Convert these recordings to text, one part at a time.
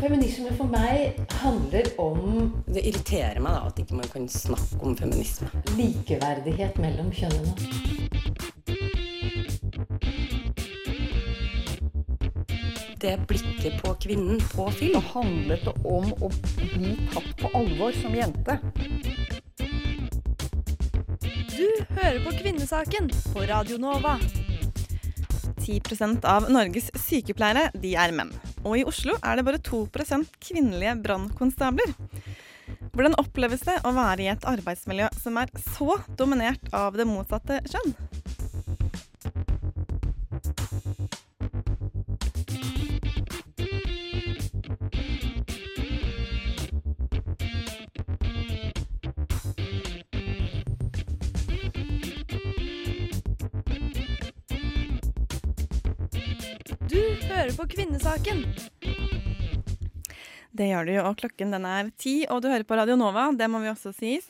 Feminisme for meg handler om Det irriterer meg da at ikke man kan snakke om feminisme. likeverdighet mellom kjønnene. Det blikket på kvinnen på film. Det handlet om å bli tatt på alvor som jente. Du hører på Kvinnesaken på Radio Nova. 10% av Norges sykepleiere de er menn. Og i Oslo er det bare 2% kvinnelige brannkonstabler. Hvordan oppleves det å være i et arbeidsmiljø som er så dominert av det motsatte kjønn? Hører på Kvinnesaken. Det gjør du jo, og klokken den er ti, og du hører på Radio Nova. Det må vi også sies.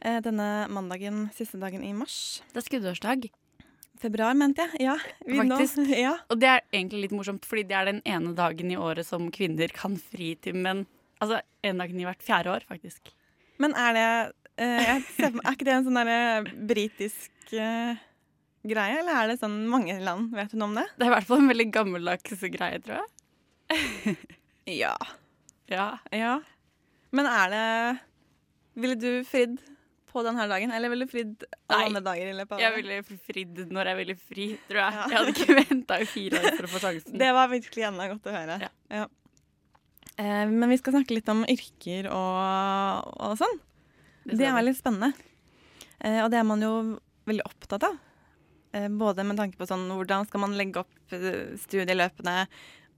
Eh, Denne mandagen, siste dagen i mars. Det er skuddårsdag. Februar, mente jeg. Ja. vi nå- ja. Og det er egentlig litt morsomt, fordi det er den ene dagen i året som kvinner kan fri til menn. Altså en dagen i hvert fjerde år, faktisk. Men er det eh, Er ikke det en sånn derre britisk eh, greie, eller er det sånn mange land? Vet du noe om det? Det er i hvert fall en veldig gammeldags greie, tror jeg. Ja. Ja. Ja. Men er det Ville du fridd på denne dagen, eller ville du fridd alle Nei. andre dager i løpet av Jeg ville fridd når jeg ville fri, tror jeg. Ja. Jeg hadde ikke venta i fire år for å få sjansen. Det var virkelig enda godt å høre. Ja. Ja. Eh, men vi skal snakke litt om yrker og, og sånn. Det er veldig spennende. Eh, og det er man jo veldig opptatt av. Eh, både med tanke på sånn hvordan skal man legge opp eh, studieløpene.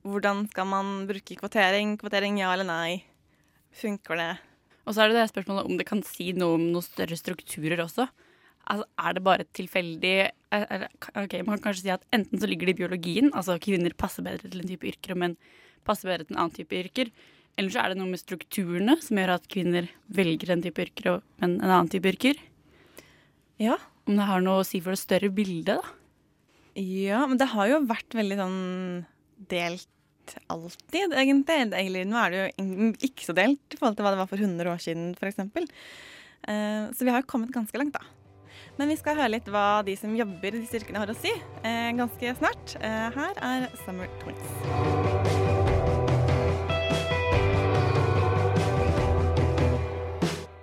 Hvordan skal man bruke kvotering? Kvotering ja eller nei? Funker det? Og så er det det spørsmålet om det kan si noe om noen større strukturer også. Altså, er det bare tilfeldig er- er- Ok, Man kan kanskje si at enten så ligger det i biologien, altså kvinner passer bedre til en type yrker, og menn passer bedre til en annen type yrker. Eller så er det noe med strukturene som gjør at kvinner velger en type yrker og menn en annen type yrker. Ja. Om det har noe å si for det større bildet, da. Ja, men det har jo vært veldig sånn delt alltid, egentlig. Nå er det jo ikke så delt i forhold til hva det var for 100 år siden, f.eks. Eh, så vi har jo kommet ganske langt, da. Men vi skal høre litt hva de som jobber i disse yrkene har å si eh, ganske snart. Eh, her er Summer Twins.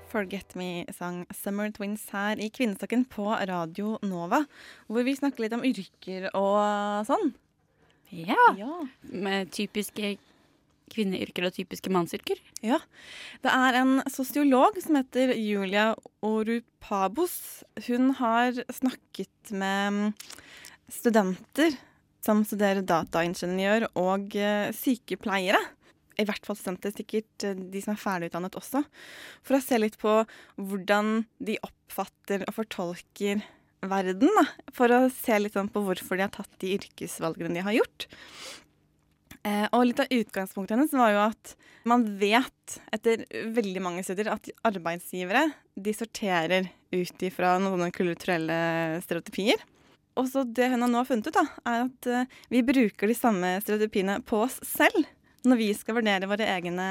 Forget Me sang Summer Twins her i Kvinnestokken på Radio Nova, hvor vi snakker litt om yrker og sånn. Ja. Ja. Med typiske kvinneyrker og typiske mannsyrker. Ja. Det er en sosiolog som heter Julia Orupabos. Hun har snakket med studenter som studerer dataingeniør og eh, sykepleiere. I hvert fall studenter, sikkert eh, de som er ferdigutdannet også. For å se litt på hvordan de oppfatter og fortolker verden. Da. For å se litt sånn på hvorfor de har tatt de yrkesvalgene de har gjort. Eh, og litt av utgangspunktet hennes var jo at man vet etter veldig mange studier at arbeidsgivere de sorterer ut ifra noen kulturelle stereotypier. Og så det hun har nå funnet ut, da, er at eh, vi bruker de samme stereotypiene på oss selv når vi skal vurdere våre egne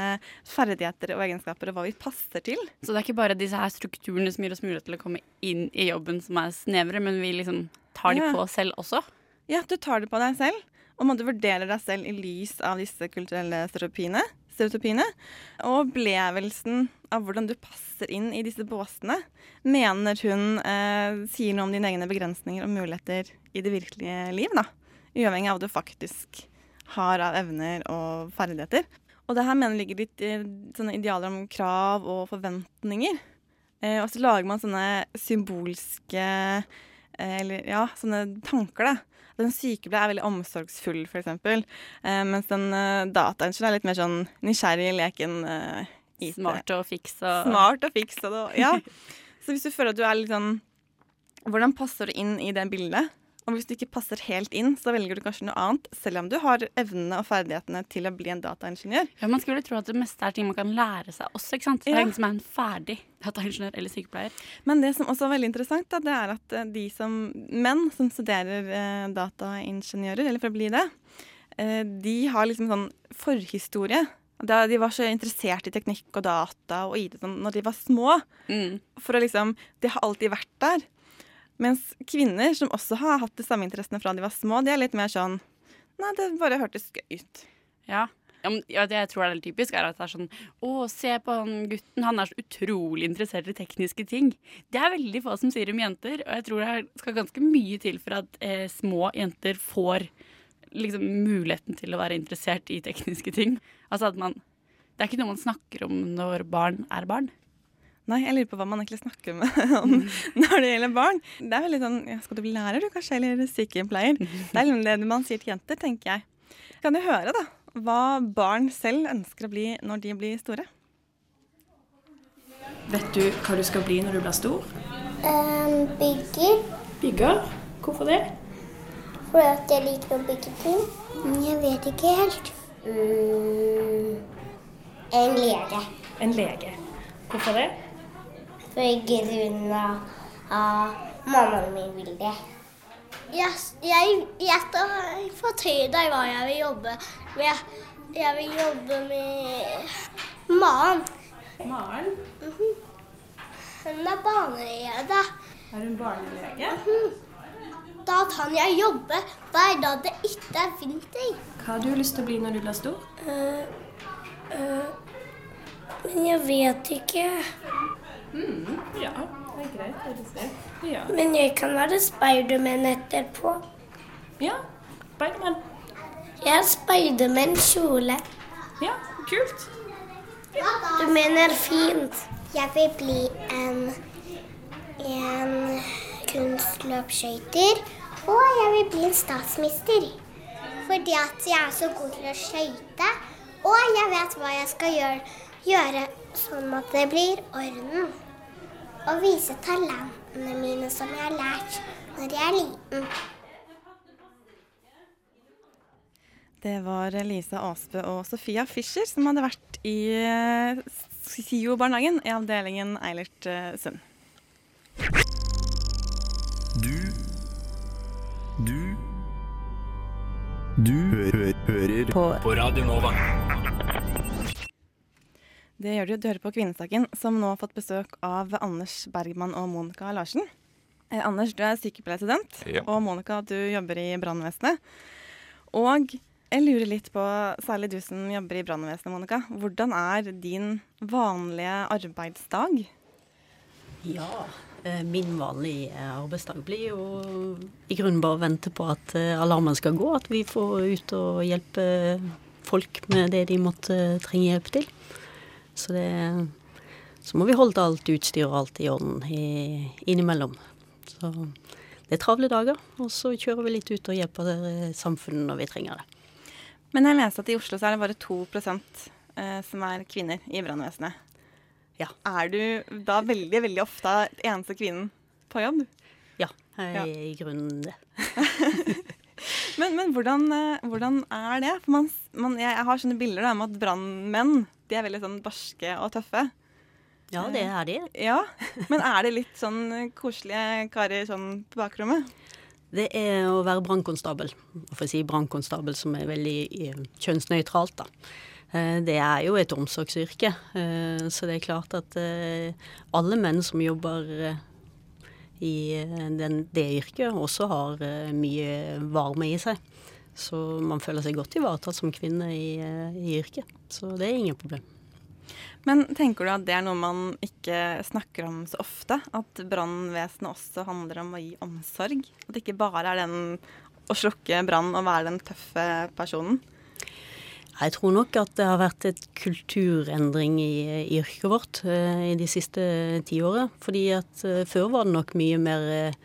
ferdigheter og egenskaper og hva vi passer til. Så det er ikke bare disse her strukturene som gir oss mulighet til å komme inn i jobben som er snevre, men vi liksom tar de Ja. på selv også. Ja, du tar det på deg selv, og du vurdere deg selv i lys av disse kulturelle stereotypiene. stereotypiene og opplevelsen av hvordan du passer inn i disse båsene, mener hun eh, sier noe om dine egne begrensninger og muligheter i det virkelige liv. da. Uavhengig av hva du faktisk har av evner og ferdigheter. Og det her mener ligger litt i sånne idealer om krav og forventninger. Eh, og så lager man sånne symbolske eh, eller ja, sånne tanker, da. At en sykepleier er veldig omsorgsfull, f.eks. Eh, mens en eh, dataingeniør er litt mer sånn nysgjerrig, leken eh, IT. Smart og fiks og Smart og fiks og det. Ja. Så hvis du føler at du er litt sånn Hvordan passer du inn i det bildet? Og hvis du ikke passer helt inn, så velger du kanskje noe annet, selv om du har evnene og ferdighetene til å bli en dataingeniør. Ja, Man skulle tro at det meste er ting man kan lære seg også. ikke sant? Det Ja. er ingen som er en ferdig dataingeniør eller sykepleier. Men det som også er veldig interessant, da, det er at eh, de som, menn som studerer eh, dataingeniører, eller for å bli det, eh, de har liksom sånn forhistorie Da de var så interessert i teknikk og data og IT sånn, når de var små. Mm. For å liksom De har alltid vært der. Mens kvinner som også har hatt de samme interessene fra de var små, de er litt mer sånn Nei, det bare hørtes gøy ut. Ja. ja, det jeg tror er litt typisk, er at det er sånn Å, se på han gutten, han er så utrolig interessert i tekniske ting. Det er veldig få som sier om jenter, og jeg tror det skal ganske mye til for at eh, små jenter får liksom muligheten til å være interessert i tekniske ting. Altså at man Det er ikke noe man snakker om når barn er barn. Nei, jeg lurer på hva man egentlig snakker med om når det gjelder barn. Det er veldig sånn ja, Skal du bli lærer, du, kanskje? Eller sykepleier? Det er liksom det man sier til jenter, tenker jeg. Kan du høre, da, hva barn selv ønsker å bli når de blir store? Vet du hva du skal bli når du blir stor? Um, bygger. Bygger. Hvorfor det? Fordi at jeg liker å bygge ting. Men jeg vet ikke helt. Mm, en lege. En lege. Hvorfor det? For grunn av mammaen min vil det. Jeg, jeg, jeg skal fortelle deg hva jeg vil jobbe med. Jeg vil jobbe med Maren. Maren. Hun er barnelege. Er hun barnelege? Da kan jeg jobbe hver dag det ikke er vinter. Hva har du lyst til å bli når du blir stor? Uh, uh, men jeg vet ikke. Ja, det er greit. Det er ser. Ja. Men jeg kan være Spiderman etterpå. ja. Spiderman. Jeg har Spiderman-kjole. Ja, kult. Du mener fint. Jeg vil bli en, en kunstløpsskøyter. Og jeg vil bli en statsminister. Fordi at jeg er så god til å skøyte. Og jeg vet hva jeg skal gjøre, gjøre sånn at det blir orden. Og vise talentene mine som jeg har lært når jeg er liten. Det var Lisa Aasbø og Sofia Fischer som hadde vært i eh, SIO-barnehagen i avdelingen Eilert eh, Sund. Du Du Du hø hører på. på Radio Nova. Det gjør du. Du hører på Kvinnesaken, som nå har fått besøk av Anders Bergman og Monica Larsen. Eh, Anders, du er sykepleierstudent, Ja. og Monica, du jobber i brannvesenet. Og jeg lurer litt på, særlig du som jobber i brannvesenet, Monica. Hvordan er din vanlige arbeidsdag? Ja, eh, min vanlige arbeidsdag blir jo i grunnen bare å vente på at eh, alarmen skal gå, at vi får ut og hjelpe folk med det de måtte trenge hjelp til. Så det Så må vi holde alt utstyr og alt i orden i, innimellom. Så det er travle dager, og så kjører vi litt ut og hjelper samfunnet når vi trenger det. Men jeg leste at i Oslo så er det bare 2 eh, som er kvinner i brannvesenet. Ja. Er du da veldig, veldig ofte eneste kvinnen på jobb? Ja, jeg Ja. er i grunnen det. Men, men hvordan, eh, hvordan er det? For man, man, jeg har sånne bilder da, om at brannmenn de er veldig sånn barske og tøffe. Ja, det er de. Ja, Men er det litt sånn eh, koselige karer sånn på bakrommet? Det er å være brannkonstabel. For å si brannkonstabel som er veldig eh, kjønnsnøytralt, da. Eh, Det er jo et omsorgsyrke, eh, så det er klart at eh, alle menn som jobber eh, i eh, den, det yrket, også har eh, mye varme i seg. Så man føler seg godt ivaretatt som kvinne i, eh, i yrket. Så det er ingen problem. Men tenker du at det er noe man ikke snakker om så ofte? At brannvesenet også handler om å gi omsorg? At det ikke bare er den å slukke brann og være den tøffe personen? Jeg tror nok at det har vært et kulturendring i, i yrket vårt eh, i de siste tiåret. Fordi at eh, før var det nok mye mer eh,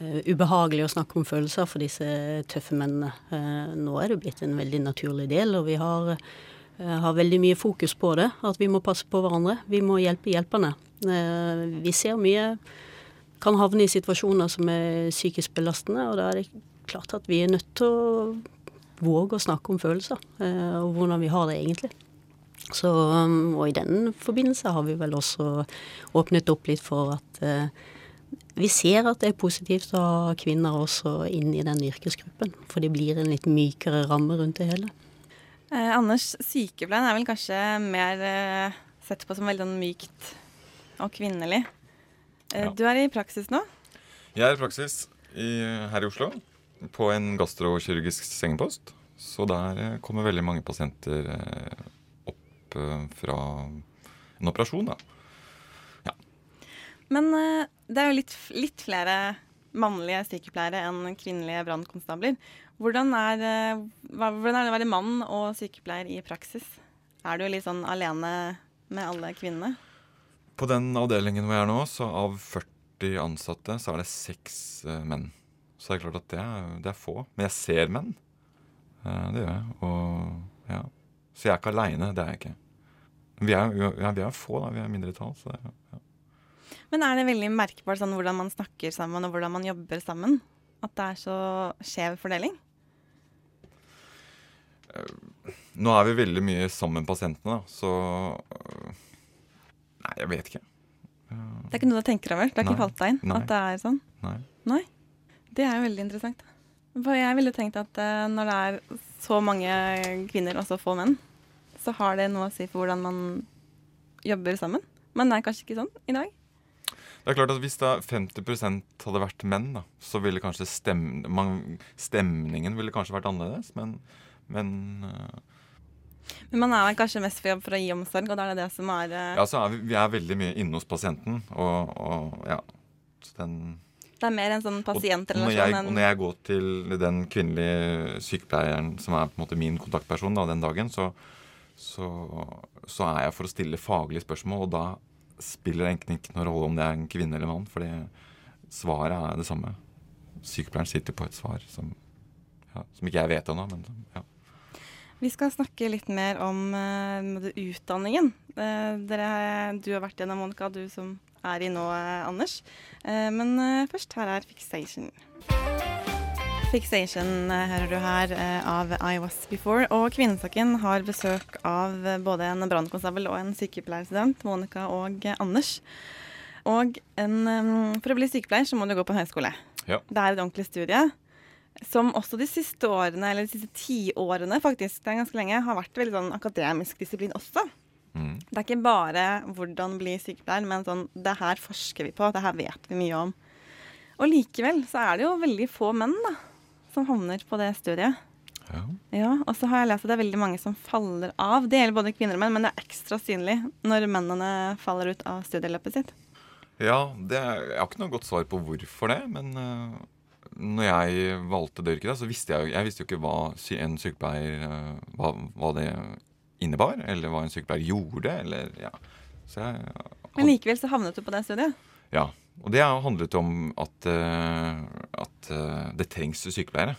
ubehagelig å snakke om følelser for disse tøffe mennene. Eh, nå er det blitt en veldig naturlig del, og vi har, eh, har veldig mye fokus på det. At vi må passe på hverandre. Vi må hjelpe hjelperne. Eh, vi ser mye kan havne i situasjoner som er psykisk belastende, og da er det klart at vi er nødt til å våge å snakke om følelser, eh, og hvordan vi har det egentlig. Så, um, og i den forbindelse har vi vel også åpnet opp litt for at eh, vi ser at det er positivt å ha kvinner også inn i den yrkesgruppen. For det blir en litt mykere ramme rundt det hele. Eh, Anders, sykepleien er vel kanskje mer eh, sett på som veldig sånn mykt og kvinnelig. Eh, Ja. Du er i praksis nå. Jeg er i praksis i, her i Oslo på en gastrokirurgisk sengepost. Så der eh, kommer veldig mange pasienter eh, opp eh, fra en operasjon, da. Men eh, det er jo litt, litt flere mannlige sykepleiere enn kvinnelige brannkonstabler. Hvordan er, eh, hvordan er det å være mann og sykepleier i praksis? Er du litt sånn alene med alle kvinnene? På den avdelingen hvor jeg er nå, så av 40 ansatte, så er det seks uh, menn. Så det er klart at det er, det er få. Men jeg ser menn. Uh, det gjør jeg. Og ja. Så jeg er ikke aleine. Det er jeg ikke. Vi er, ja, vi er få, da. Vi er mindretall. Så det, ja. Men er det veldig merkbart sånn hvordan man snakker sammen og hvordan man jobber sammen? At det er så skjev fordeling? Nå er vi veldig mye sammen pasientene, da. Så øh, Nei, jeg vet ikke. Det er ikke noe du tenker over? Det har ikke falt deg inn Nei. at det er sånn? Nei. Nei. Det er jo veldig interessant. For jeg ville tenkt at eh, når det er så mange kvinner og så få menn, så har det noe å si for hvordan man jobber sammen. Men det er kanskje ikke sånn i dag. Det er klart at Hvis da 50% hadde vært menn, da, så ville kanskje stem, man, stemningen ville kanskje vært annerledes. Men, men uh, Men man er vel kanskje mest for jobb for å gi omsorg, og da er det det som er eh, ja, så er vi, vi er veldig mye inne hos pasienten. Og, og ja, så den Det er mer en sånn pasientrelasjon jeg, og enn når jeg går til den kvinnelige sykepleieren som er på en måte min kontaktperson da, den dagen, så, så, så er jeg for å stille faglige spørsmål, og da spiller egentlig ikke noen rolle om det er en kvinne eller mann, fordi svaret er det samme. Sykepleieren sitter på et svar som, ja, som ikke jeg vet ennå, men ja. Vi skal snakke litt mer om uh, utdanningen. Uh, dere, du har vært gjennom, Monica, du som er i nå, uh, Anders. Men først, her er Fixation. Fixation eh, hører du her eh, av I Was Before. Og Kvinnesaken har besøk av eh, både en brannkonstabel og en sykepleierstudent, Monica og Anders. Og en, for å bli sykepleier så må du gå på en høyskole. Ja. Det er et ordentlig studie. Som også de siste årene, eller de siste tiårene faktisk, det er ganske lenge, har vært veldig sånn akademisk disiplin også. Mm. Det er ikke bare hvordan bli sykepleier, men sånn det her forsker vi på, det her vet vi mye om. Og likevel så er det jo veldig få menn da, som havner på det studiet. Ja. Ja, Og så har jeg lest at det er veldig mange som faller av. Det gjelder både kvinner og menn, men det er ekstra synlig når mennene faller ut av studieløpet sitt. Ja, det, jeg har ikke noe godt svar på hvorfor det, men uh, når jeg valgte det yrket, så visste jeg, jeg visste jo ikke hva en sykepleier uh, hva, hva det innebar, eller hva en sykepleier gjorde, eller ja. Så jeg, Men likevel så havnet du på det studiet. ja. Og det handlet om at, uh, at uh, det trengs sykepleiere.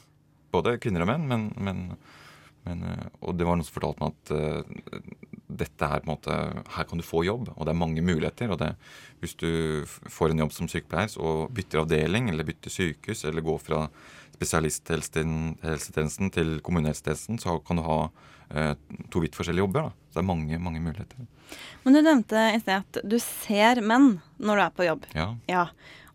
Både kvinner og menn, men, men, men uh, Og det var noen som fortalte meg at dette her på en måte Her kan du få jobb, og det er mange muligheter. Og det, hvis du får en jobb som sykepleier og bytter avdeling, eller bytter sykehus, eller går fra spesialisthelsetjenesten til kommunehelsetjenesten, så kan du ha eh, to vidt forskjellige jobber. Da. Så det er mange, mange muligheter. Men du nevnte i sted at du ser menn når du er på jobb. Ja. Ja.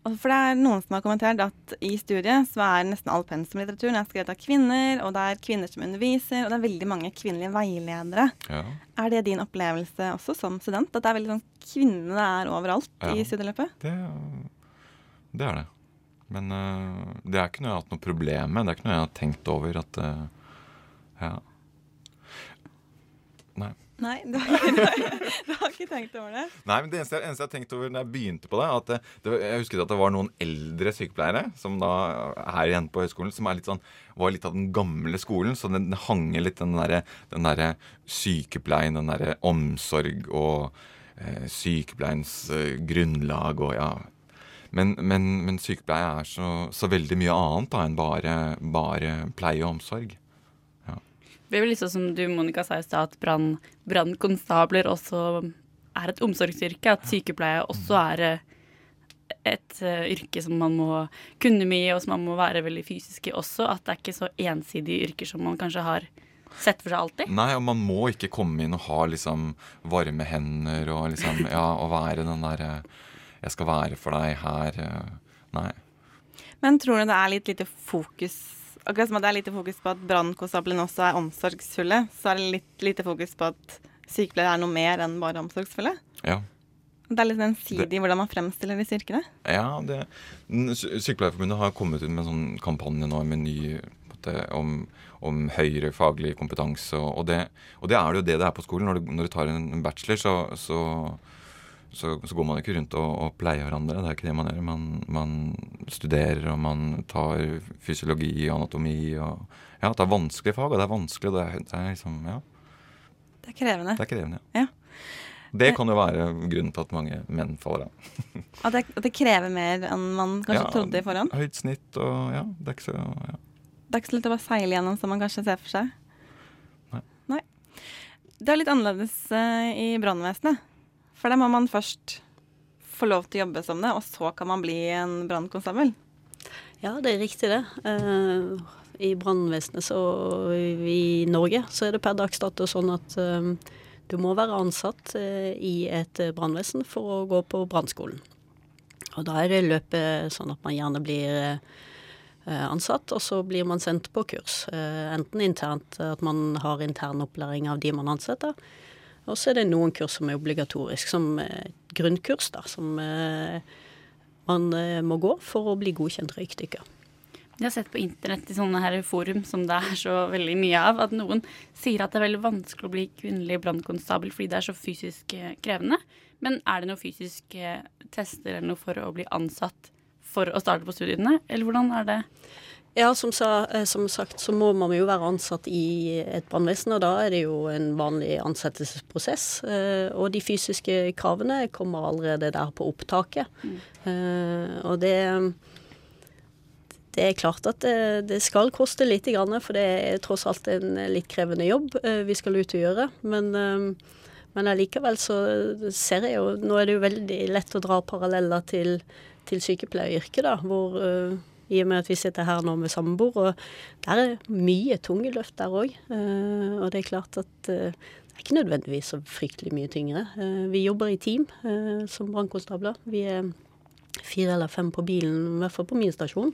For det er noen som har kommentert at i studiet så er nesten all pensumlitteraturen er skrevet av kvinner, og det er kvinner som underviser, og det er veldig mange kvinnelige veiledere. ja. Er det din opplevelse også som student? At det er veldig sånn kvinnene er overalt Ja. i studieløpet? Det, det er det. Men uh, det er ikke noe jeg har hatt noe problem med. Det er ikke noe jeg har tenkt over at uh, Ja. Nei. Nei, du har, ikke, du har ikke tenkt over det? Nei, men Det eneste, jeg- eneste jeg tenkte over når jeg begynte på det, at det, det, jeg husket at det var noen eldre sykepleiere som da her igjen på høyskolen, som er litt sånn, var litt av den gamle skolen. Så den, den hang litt den derre der sykepleien, den derre omsorg og eh, sykepleiens eh, grunnlag og ja. Men, men, men sykepleie er så, så veldig mye annet da enn bare, bare pleie og omsorg. Det blir vel litt sånn som du, Monica, sa i stad, at brann- brannkonstabler også er et omsorgsyrke. At sykepleie også er eh, et uh, yrke som man må kunne mye, og som man må være veldig fysisk i også. At det er ikke så ensidige yrker som man kanskje har sett for seg alltid. Nei, og man må ikke komme inn og ha liksom varme hender og liksom Ja, og være den derre Jeg skal være for deg her. eh, Nei. Men tror du det er litt lite fokus akkurat som det er lite fokus på at brannkonstablene også er omsorgsfulle, så er det litt lite fokus på at sykepleiere er noe mer enn bare omsorgsfulle. Ja. Det er litt ensidig hvordan man fremstiller disse yrkene. Ja, det, Sykepleierforbundet har kommet ut med en sånn kampanje nå med ny om, om høyere faglig kompetanse. Og, og, det, og det er det jo det det er på skolen. Når du, når du tar en bachelor, så, så, så, så går man ikke rundt og, og pleier hverandre. Det er ikke det man gjør. Man, man studerer, og man tar fysiologi og anatomi. Og, ja, det er vanskelige fag, og det er vanskelig. og Det er, det er liksom, ja, Det er krevende. det er krevende. Ja. Det kan jo være grunnen til at mange menn faller av. At det, at det krever mer enn man kanskje Ja, trodde i forhånd. Høyt snitt og ja, det er ikke så ja. Det er ikke så lett å bare seile gjennom som man kanskje ser for seg. Nei. Nei. Det er litt annerledes uh, i brannvesenet. For da må man først få lov til å jobbe som det, og så kan man bli en brannkonstabel. Ja, det er riktig det. Eh, I brannvesenet så i Norge så er det per dags dato sånn at eh, du må være ansatt eh, i et brannvesen for å gå på brannskolen. Og da er det løpet sånn at man gjerne blir ansatt, og så blir man sendt på kurs. Enten internt, at man har intern opplæring av de man ansetter. Og så er det noen kurs som er obligatorisk, som eh, grunnkurs, da, som eh, man eh, må gå for å bli godkjent røykdykker. Jeg har sett på internett i sånne her forum som det er så veldig mye av, at noen sier at det er veldig vanskelig å bli kvinnelig brannkonstabel fordi det er så fysisk krevende. Men er det noen fysiske tester eller noe for å bli ansatt for å starte på studiene, eller hvordan er det? Ja, som, sa, eh, som sagt så må man jo være ansatt i et brannvesen, og da er det jo en vanlig ansettelsesprosess. eh, Og de fysiske kravene kommer allerede der på opptaket. Mm. Og det det er klart at det, det skal koste litt, grann, for det er tross alt en litt krevende jobb eh, vi skal ut og gjøre. Men, eh, men allikevel så ser jeg jo Nå er det jo veldig lett å dra paralleller til, til sykepleieryrket, da. Hvor eh, i og med at vi sitter her nå med samboer, og der er mye tunge løft der òg. Og det er klart at eh, det er ikke nødvendigvis så fryktelig mye tyngre. Eh, Vi jobber i team eh, som brannkonstabler. Vi er fire eller fem på bilen, i hvert fall på min stasjon.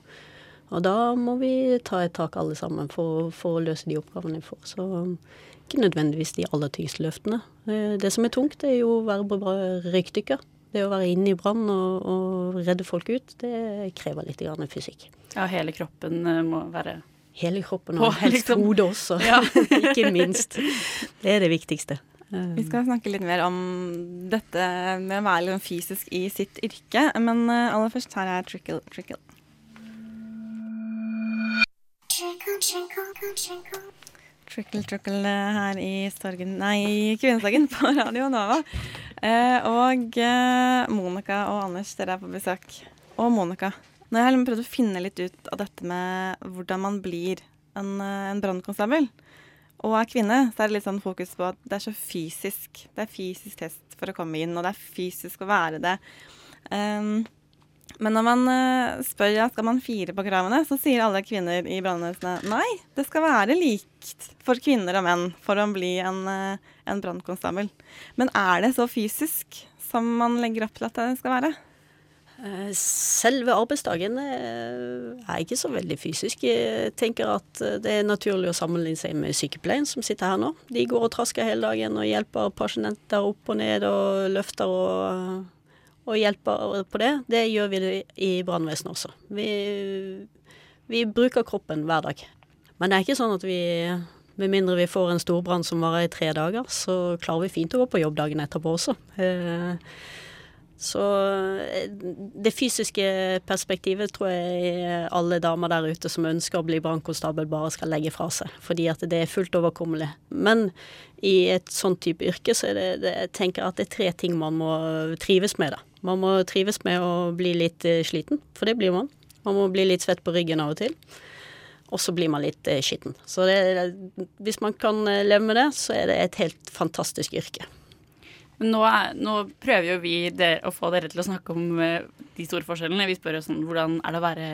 Og da må vi ta et tak alle sammen for, for å løse de oppgavene vi får. Så ikke nødvendigvis de aller tyngste løftene. Eh, Det som er tungt, det er jo å være på røykdykker. Det å være inne i brann og, og redde folk ut, det krever litt grann fysikk. Ja, hele kroppen eh, må være Hele kroppen og helst liksom. hodet også, Ja. ikke minst. Det er det viktigste. Eh, Vi skal snakke litt mer om dette med å være litt fysisk i sitt yrke, men eh, aller først her er Trickle Trickle. Trickle Trickle Trickle. her i Storgen, nei, i Kvinnedagen på Radio Nova. Eh, og eh, Monica og Anders, dere er på besøk. Og Monica, har jeg prøvd å finne litt ut av dette med hvordan man blir en, eh, en brannkonstabel, og er kvinne, så er det litt sånn fokus på at det er så fysisk. Det er fysisk test for å komme inn, og det er fysisk å være det. Um, men når man eh, spør ja, skal man fire på kravene, så sier alle kvinner i brannvesenet nei, det skal være likt for kvinner og menn for å bli en, eh, en brannkonstabel. Men er det så fysisk som man legger opp til at det skal være? Eh, Selve arbeidsdagen er ikke så veldig fysisk. Jeg tenker at det er naturlig å sammenligne seg med sykepleien som sitter her nå. De går og trasker hele dagen og hjelper pasienter opp og ned og løfter og, og hjelper på det. Det gjør vi i brannvesenet også. Vi, vi bruker kroppen hver dag. Men det er ikke sånn at vi med mindre vi får en storbrann som varer i tre dager, så klarer vi fint å gå på jobb dagen etterpå også. Eh, Så eh, det fysiske perspektivet tror jeg alle damer der ute som ønsker å bli brannkonstabel, bare skal legge fra seg. Fordi at det er fullt overkommelig. Men i et sånn type yrke så er det, det jeg tenker at det er tre ting man må trives med. da. Man må trives med å bli litt eh, sliten, for det blir man. Man må bli litt svett på ryggen av og til. Og så blir man litt eh, skitten. Så det, hvis man kan eh, leve med det, så er det et helt fantastisk yrke. Nå, nå prøver jo vi der, å få dere til å snakke om de store forskjellene. Vi spør jo sånn hvordan er det å være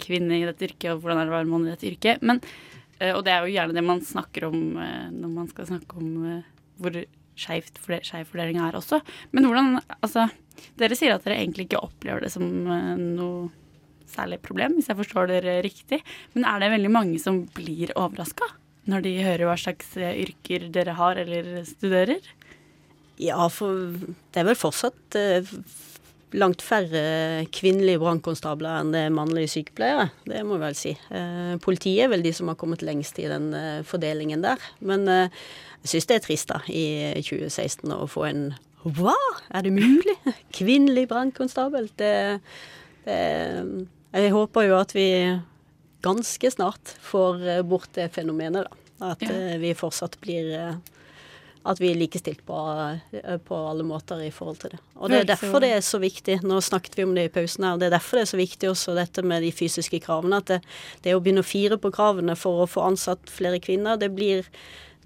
kvinne i dette yrket, og hvordan er det å være mann i dette yrket. Men, og det er jo gjerne det man snakker om når man skal snakke om hvor skeiv er også. Men hvordan Altså, dere sier at dere egentlig ikke opplever det som eh, noe særlig problem, hvis jeg forstår dere riktig. Men er det veldig mange som blir overraska når de hører hva slags eh, yrker dere har eller studerer? Ja, for det er vel fortsatt eh, langt færre kvinnelige brannkonstabler enn det er mannlige sykepleiere. Det må vi vel si. Eh, politiet er vel de som har kommet lengst i den eh, fordelingen der. Men eh, jeg syns det er trist da, i 2016 å få en Hva, er det mulig? Kvinnelig brannkonstabel? Det, det Jeg håper jo at vi ganske snart får bort det fenomenet, da. At Ja. vi fortsatt blir at vi er likestilt på, eh, på alle måter i forhold til det. Og det er derfor det er så viktig. Nå snakket vi om det i pausen her. Det er derfor det er så viktig også dette med de fysiske kravene. At det, det å begynne å fire på kravene for å få ansatt flere kvinner, det blir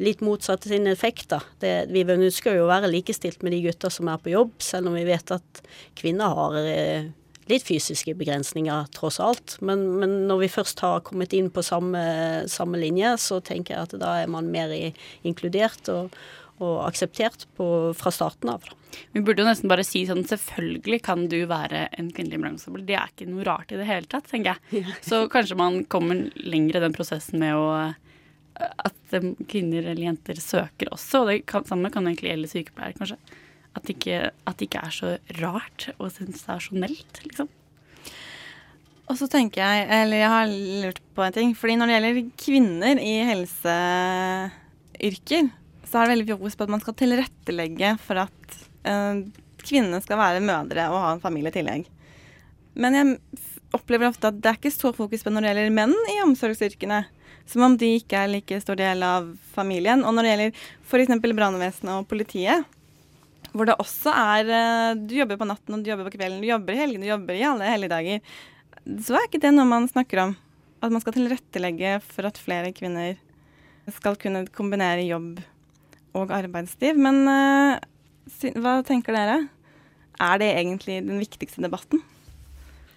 litt motsatt sin effekt, da. Det, vi ønsker jo å være likestilt med de gutta som er på jobb, selv om vi vet at kvinner har eh, litt fysiske begrensninger, tross alt. Men, men når vi først har kommet inn på samme, samme linje, så tenker jeg at da er man mer inkludert og, og akseptert på, fra starten av. Vi burde jo nesten bare si sånn selvfølgelig kan du være en kvinnelig brannkonstabel. Det er ikke noe rart i det hele tatt, tenker jeg. Så kanskje man kommer lenger i den prosessen med å at kvinner eller jenter søker også. Og det kan, samme kan egentlig gjelde sykepleiere, kanskje. At det ikke, at det ikke er så rart og sensasjonelt, liksom. Og så tenker jeg, eller jeg har lurt på en ting. fordi når det gjelder kvinner i helseyrker, så er det veldig fokus på at man skal tilrettelegge for at eh, kvinnene skal være mødre og ha en familie i tillegg. Men jeg opplever ofte at det er ikke så fokus på når det gjelder menn i omsorgsyrkene. Som om de ikke er like stor del av familien. Og når det gjelder f.eks. brannvesenet og politiet, hvor det også er eh, Du jobber på natten og du jobber på kvelden, du jobber i helgene, du jobber i alle helligdager. Så er ikke det noe man snakker om. At man skal tilrettelegge for at flere kvinner skal kunne kombinere jobb og arbeidsliv. Men eh, hva tenker dere? Er det egentlig den viktigste debatten?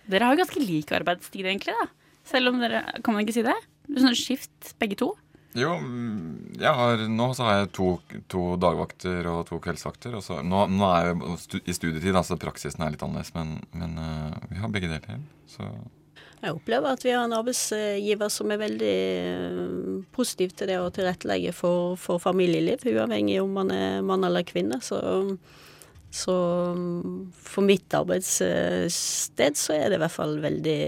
Dere har jo ganske lik arbeidstid, egentlig. da. Selv om dere Kan man ikke si det? Sånn skift, begge to. Jo, mm, jeg har, nå så har jeg to, to dagvakter og to kveldsvakter. Og så, nå, nå er jeg i studietid, altså praksisen er litt annerledes, men, men eh, vi har begge deler. Så Jeg opplever at vi har en arbeidsgiver som er veldig eh, positiv til det å tilrettelegge for, for familieliv, uavhengig om man er mann eller kvinne. Så, så for mitt arbeidssted så er det i hvert fall veldig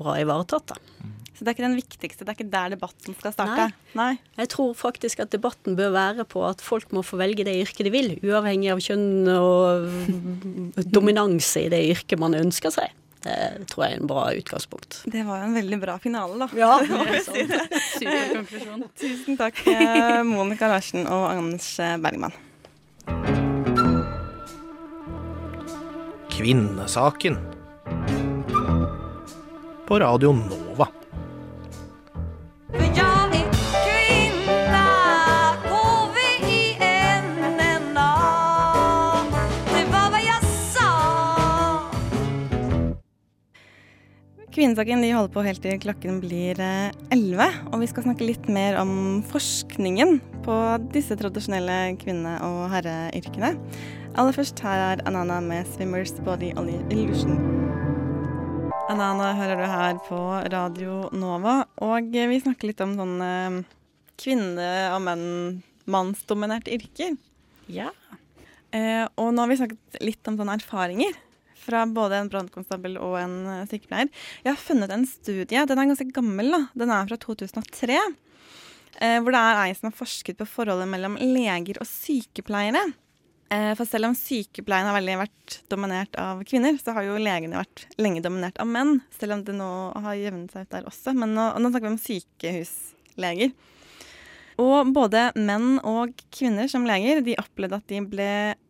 bra ivaretatt, da. Så det er ikke den viktigste, det er ikke der debatten skal starte? Nei. Jeg tror faktisk at debatten bør være på at folk må få velge det yrket de vil, uavhengig av kjønn og dominanse i det yrket man ønsker seg. Det tror jeg er en bra utgangspunkt. Det var jo en veldig bra finale, da. Ja, Det var sånn. si det. Superkonklusjon. Tusen takk, eh, Monica Larsen og Anders Bergman. Kvinnesaken. På Radio Nova. Kvinnesaken de holder på helt til klokken blir elleve. 11, og vi skal snakke litt mer om forskningen på disse tradisjonelle kvinne- og herreyrkene. Aller først her er Anana med 'Swimmers Body Illusion'. Anana hører du her på Radio Nova, og vi snakker litt om sånne kvinne- og menn, mannsdominerte yrker. Ja. Eh, og nå har vi snakket litt om sånne erfaringer fra både en brannkonstabel og en eh, sykepleier. Jeg har funnet en studie, den er ganske gammel, da. Den er fra 2003. Eh, hvor det er ei som har forsket på forholdet mellom leger og sykepleiere. Eh, for selv om sykepleien har veldig vært dominert av kvinner, så har jo legene vært lenge dominert av menn. Selv om det nå har jevnet seg ut der også. Men nå, nå snakker vi om sykehusleger. Og både menn og kvinner som leger de opplevde at de ble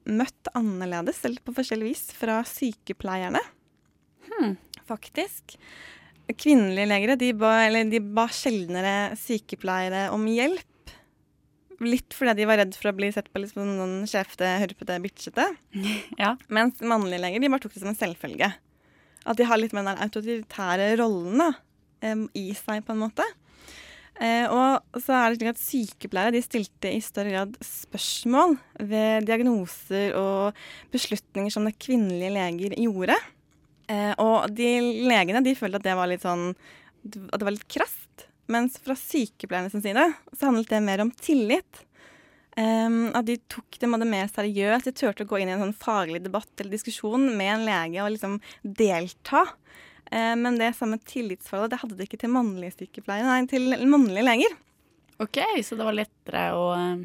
møtt annerledes eller på forskjellig vis fra sykepleierne. Faktisk. Kvinnelige legere de ba, eller de ba sjeldnere sykepleiere om hjelp. Litt fordi de var redd for å bli sett på litt som noen sjefete, hørpete, bitchete. Ja. Mens mannlige leger de bare tok det som en selvfølge. At de har litt mer den autoritære rollen da, i seg, på en måte. Eh, og så er det slik at Sykepleiere stilte i større grad spørsmål ved diagnoser og beslutninger som det kvinnelige leger gjorde. Eh, og de legene de følte at det var litt sånn At det var litt krast. Mens fra sykepleiernes side så handlet det mer om tillit. Um, at de tok det mer seriøst. De turte å gå inn i en sånn faglig debatt eller diskusjon med en lege og liksom delta. Uh, men det samme tillitsforholdet det hadde de ikke til mannlige sykepleiere, nei, til mannlige leger. OK, så det var lettere å uh,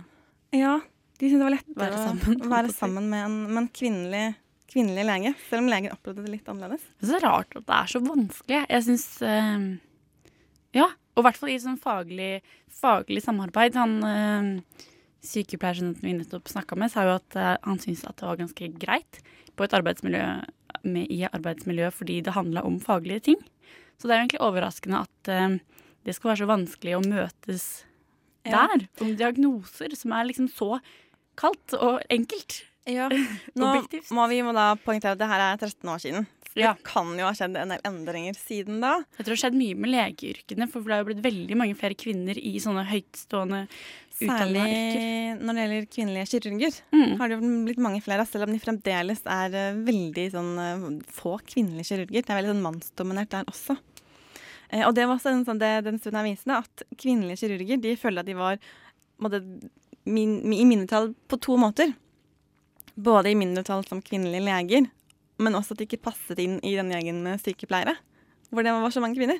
Ja, de syntes det var lettere Være sammen, å være sammen med en, med en kvinnelig, kvinnelig lege. Selv om legen opplevde det litt annerledes. Det er så rart at det er så vanskelig. Jeg syns øh, Ja, og i hvert fall i sånn faglig, faglig samarbeid. Han øh, sykepleieren vi nettopp snakka med, sa jo at øh, han syntes at det var ganske greit på et arbeidsmiljø med, i arbeidsmiljø fordi det handla om faglige ting. Så det er jo egentlig overraskende at uh, det skal være så vanskelig å møtes Ja. der. Om diagnoser som er liksom så kaldt og enkelt. Ja. Nå må vi må da poengtere at det her er 13 år siden. Det Ja. kan jo ha skjedd en del endringer siden da. Jeg tror det har skjedd mye med legeyrkene, for det har jo blitt veldig mange flere kvinner i sånne høytstående. Særlig når det gjelder kvinnelige kirurger, Mm. har det blitt mange flere, selv om de fremdeles er eh, veldig sånn eh, få kvinnelige kirurger. Det er veldig sånn mannsdominert der også. Eh, og det var også en sånn, det den studien viste, at kvinnelige kirurger de følte at de var måtte, min, i mindretall på to måter. Både i mindretall som kvinnelige leger, men også at de ikke passet inn i den gjengen med sykepleiere, hvor det var så mange kvinner.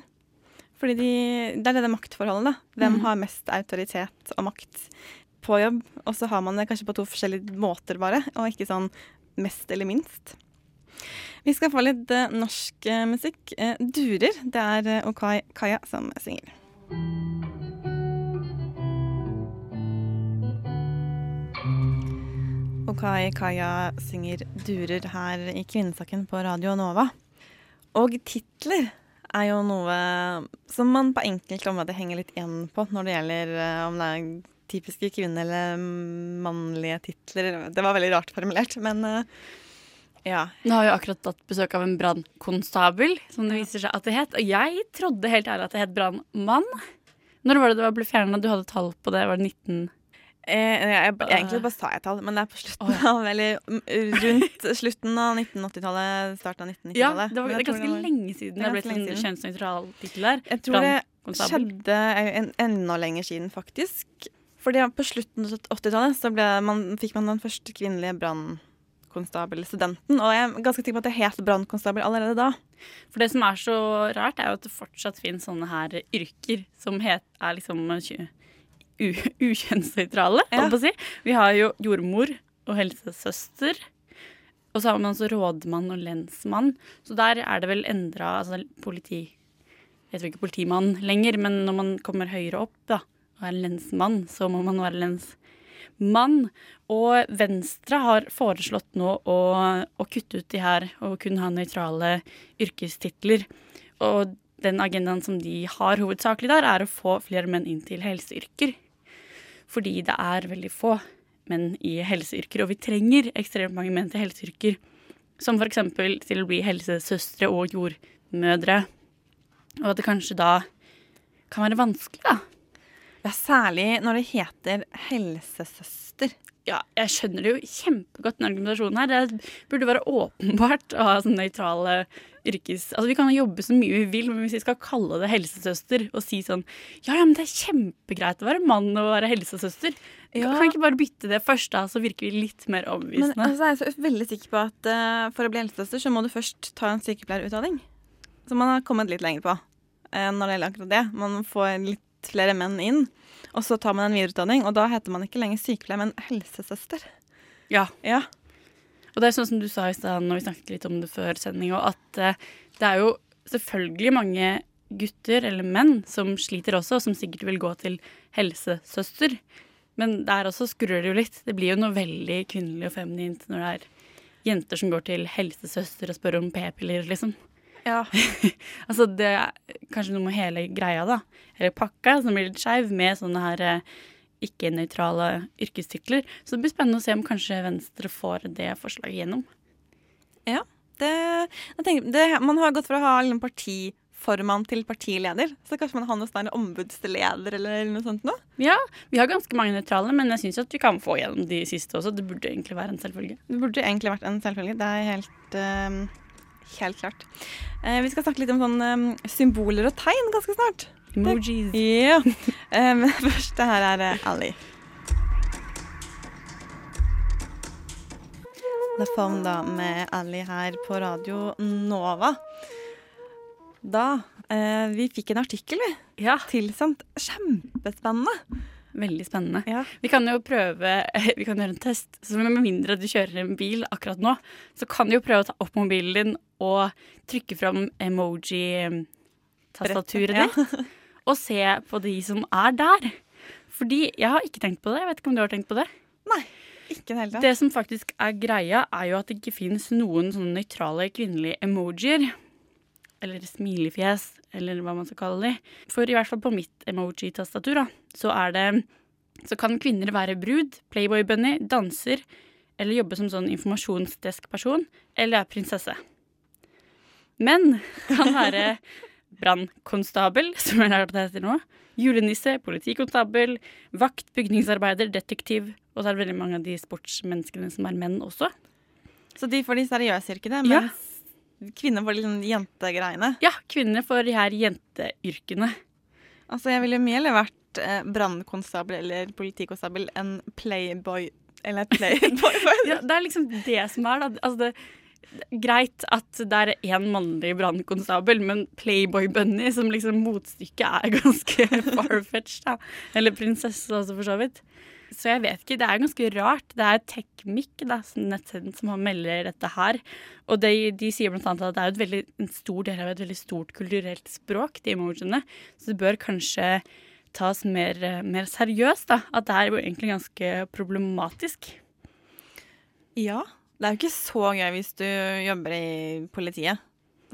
Fordi de, Det er det maktforholdet. da. Hvem mm. har mest autoritet og makt på jobb? Og så har man det kanskje på to forskjellige måter, bare, og ikke sånn mest eller minst. Vi skal få litt eh, norsk eh, musikk. Eh, 'Durer' det er eh, Okai Kaya som synger. Okai Kaya synger 'Durer' her i Kvinnesaken på Radio Nova. Og titler er jo noe som man på enkelte områder henger litt igjen på når det gjelder eh, om det er typiske kvinne- eller mannlige titler. Det var veldig rart formulert, men eh, ja. Nå har vi akkurat tatt besøk av en brannkonstabel, som det viser seg at det het. Og jeg trodde helt ærlig at det het brannmann. Når var det det ble fjerna? Du hadde tall på det? Var det 19? Eh, jeg, jeg, egentlig bare sa jeg tall, men det er på slutten av Eller rundt slutten av 1980-tallet, starten av 1990-tallet. Ja, det var det er ganske ganske var- lenge siden det er ble en lenge sånn kjønnsnøytral tittel der. Jeg tror det konstabel. skjedde en, enda lenger siden, faktisk. Fordi på slutten av 80-tallet så man, fikk man den første kvinnelige brannkonstabelstudenten. Og jeg er ganske sikker på at det het brannkonstabel allerede da. For det som er så rart, er jo at det fortsatt finnes sånne her yrker som het, er liksom ukjønnsnøytrale, Ja. å si. Vi har jo jordmor og helsesøster. Og så har man også rådmann og lensmann. Så der er det vel endra altså politi Jeg tror ikke politimann lenger, men når man kommer høyere opp da, og er lensmann, så må man være lensmann. Og Venstre har foreslått nå å, å kutte ut de her og kun ha nøytrale yrkestitler. Og den agendaen som de har hovedsakelig der, er å få flere menn inn til helseyrker. Fordi det er veldig få menn i helseyrker, og vi trenger ekstremt mange menn til helseyrker. Som f.eks. til å bli helsesøstre og jordmødre. Og at det kanskje da kan være vanskelig, da. Ja, særlig når det heter helsesøster. Ja, jeg skjønner det jo kjempegodt, den argumentasjonen her. Det burde være åpenbart å ha sånn nøytrale yrkes... Altså, Vi kan jobbe så mye vi vil, men hvis vi skal kalle det helsesøster og si sånn Ja, ja, men det er kjempegreit å være mann og være helsesøster. Ja. Kan vi ikke bare bytte det først, da, så virker vi litt mer Men overbevisende? altså, jeg er så veldig sikker på at uh, for å bli helsesøster, så må du først ta en sykepleierutdanning. Som man har kommet litt lenger på uh, når det gjelder akkurat det. Man får litt flere menn inn, og så tar man en videreutdanning, og da heter man ikke lenger sykepleier, men helsesøster. Ja. Ja. Og det er sånn som du sa i stad når vi snakket litt om det før sending, at eh, det er jo selvfølgelig mange gutter eller menn som sliter også, og som sikkert vil gå til helsesøster. Men der også skrur det jo litt. Det blir jo noe veldig kvinnelig og feminint når det er jenter som går til helsesøster og spør om p-piller, liksom. Ja. altså det er kanskje noe med hele greia, da. Eller pakka, som blir litt skeiv med sånne her eh, ikke-nøytrale yrkestitler. Så det blir spennende å se om kanskje Venstre får det forslaget gjennom. Ja. Det, tenker, det, man har gått fra å ha liksom, partiformann til partileder, så kanskje man har noe sånn ombudsleder eller noe sånt noe? Ja, vi har ganske mange nøytrale, men jeg syns at vi kan få gjennom de siste også. Det burde egentlig være en selvfølge. Det burde egentlig vært en selvfølge. Det er helt, uh, helt klart. Eh, vi skal snakke litt om sånn eh, symboler og tegn ganske snart. Emojis. Ja. Eh, men først, det her er Ali. Ally. The Phone da med Ali her på Radio Nova. Da eh, Vi fikk en artikkel, vi. Ja. Tilsendt. Kjempespennende. Veldig spennende. Ja. Vi kan jo prøve Vi kan gjøre en test. Så med mindre du kjører en bil akkurat nå, så kan du jo prøve å ta opp mobilen din og trykke fram emoji-tastaturet Ja. Og se på de som er der. Fordi jeg har ikke tenkt på det. Jeg vet ikke om du har tenkt på det? Nei, Ikke heller. det. Det som faktisk er greia, er jo at det ikke finnes noen sånne nøytrale kvinnelige emojier. Eller smilefjes, eller hva man skal kalle de. For i hvert fall på mitt emoji-tastatur, så er det Så kan kvinner være brud, playboy-bunny, danser, eller jobbe som sånn informasjonsdesk-person, eller er prinsesse. Men kan være brannkonstabel, som jeg har lært det heter nå. Julenisse, politikonstabel, vakt, bygningsarbeider, detektiv. Og så er det veldig mange av de sportsmenneskene som er menn også. Så de får de seriøse yrkene, Ja. kvinner får de sånn jentegreiene. Ja, kvinner får de her jenteyrkene. Altså, jeg ville mye heller vært eh, brannkonstabel eller politikonstabel enn playboy eller playboy. Ja, det er liksom det som er, da. Altså, det, greit at det er én mannlig brannkonstabel, men Playboy Bunny som liksom motstykke er ganske far-fetched, da. Eller prinsesse også, for så vidt. Så jeg vet ikke, det er ganske rart. Det er Techmic, nettsiden som melder dette her. Og de, de sier annet at det er veldig, en stor del av et veldig stort kulturelt språk, de emojiene. Så det bør kanskje tas mer, mer seriøst, da. At det er jo egentlig ganske problematisk. Ja. Det er jo ikke så gøy hvis du jobber i politiet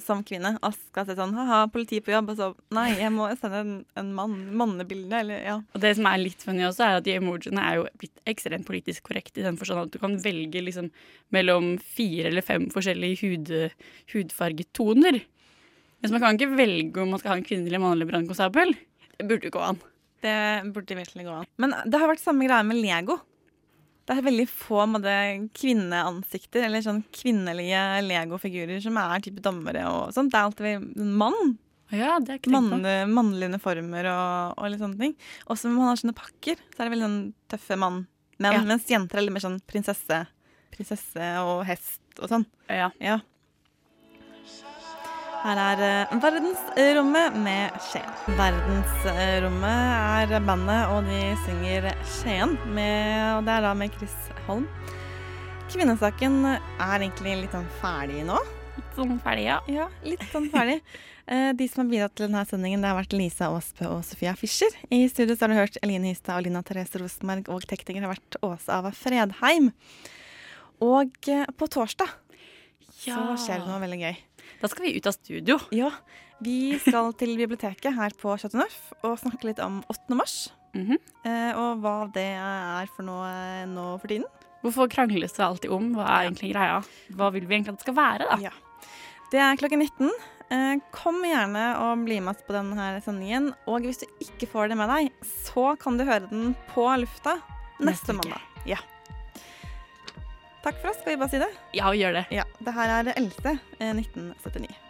som kvinne og skal si sånn ha-ha, politi på jobb, og så nei, jeg må sende en, en mann, mannebilde, eller ja. Og det som er litt funny også, er at de emojiene er jo blitt ekstremt politisk korrekt i den forstand at du kan velge liksom mellom fire eller fem forskjellige hud, hudfargetoner. Men man kan ikke velge om man skal ha en kvinnelig eller mannlig brannkonstabel. Det burde jo gå an. Det burde virkelig gå an. Men det har vært samme greie med Lego. Det er veldig få måte, kvinneansikter, eller sånn kvinnelige Lego-figurer som er type dommere og sånt. Det er alltid en mann. Ja, det er ikke tenkt mannlige uniformer og, og litt sånne ting. Også når man har sånne pakker, så er det veldig sånn tøffe mann. Men, Ja. Mens jenter er litt mer sånn prinsesse. Prinsesse og hest og sånn. Ja. Ja. Her er eh, Verdensrommet med Skien. Verdensrommet er bandet, og de synger Skien. Med, og det er da med Chris Holm. Kvinnesaken er egentlig litt sånn ferdig nå. Litt sånn ferdig, ja. Ja, litt sånn ferdig. Eh, De som har bidratt til denne sendingen, det har vært Lisa Aasbø og Sofia Fischer. I studio har du hørt Eline Hystad og Lina Therese Rosenberg, og tekniker har vært Åse Ava Fredheim. Og eh, på torsdag så skjer det noe veldig gøy. Da skal vi ut av studio. Ja, vi skal til biblioteket her på Chateau Neuf og snakke litt om 8. mars. Mm -hmm. og hva det er for noe nå for tiden. Hvorfor krangles det alltid om? Hva er egentlig greia? Hva vil vi egentlig at det skal være, da? Ja. Det er klokken 19. Eh, kom gjerne og bli med oss på denne sendingen. Og hvis du ikke får det med deg, så kan du høre den på lufta neste Neste mandag. Ja. Takk for oss, skal vi bare si det? Ja, vi gjør det. Ja, Det her er Else, eh, 1979.